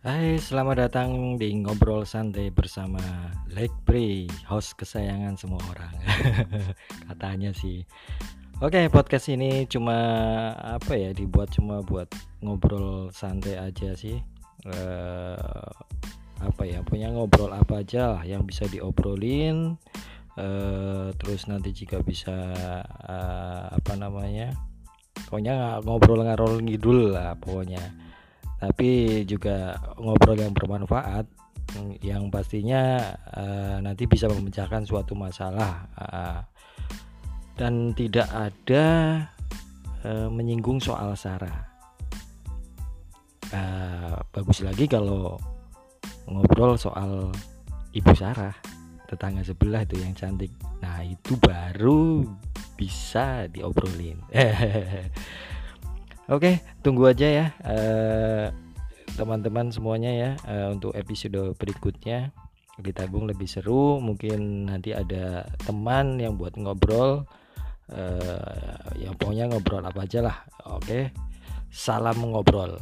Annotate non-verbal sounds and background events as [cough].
Hai, selamat datang di ngobrol santai bersama Lekpri, host kesayangan semua orang. [laughs] Katanya sih. Oke, podcast ini cuma apa ya? Dibuat cuma buat ngobrol santai aja sih. Uh, apa ya? Punya ngobrol apa aja lah yang bisa diobrolin. Uh, terus nanti jika bisa uh, apa namanya? Pokoknya ngobrol ngarol ngidul lah pokoknya tapi juga ngobrol yang bermanfaat yang pastinya uh, nanti bisa memecahkan suatu masalah uh, dan tidak ada uh, menyinggung soal sara. Uh, bagus lagi kalau ngobrol soal ibu Sarah tetangga sebelah itu yang cantik. Nah itu baru bisa diobrolin. [laughs] Oke, tunggu aja ya eh, teman-teman semuanya ya uh, untuk episode berikutnya. Ditabung lebih seru, mungkin nanti ada teman yang buat ngobrol. Uh, ya pokoknya ngobrol apa aja lah. Oke. Salam ngobrol.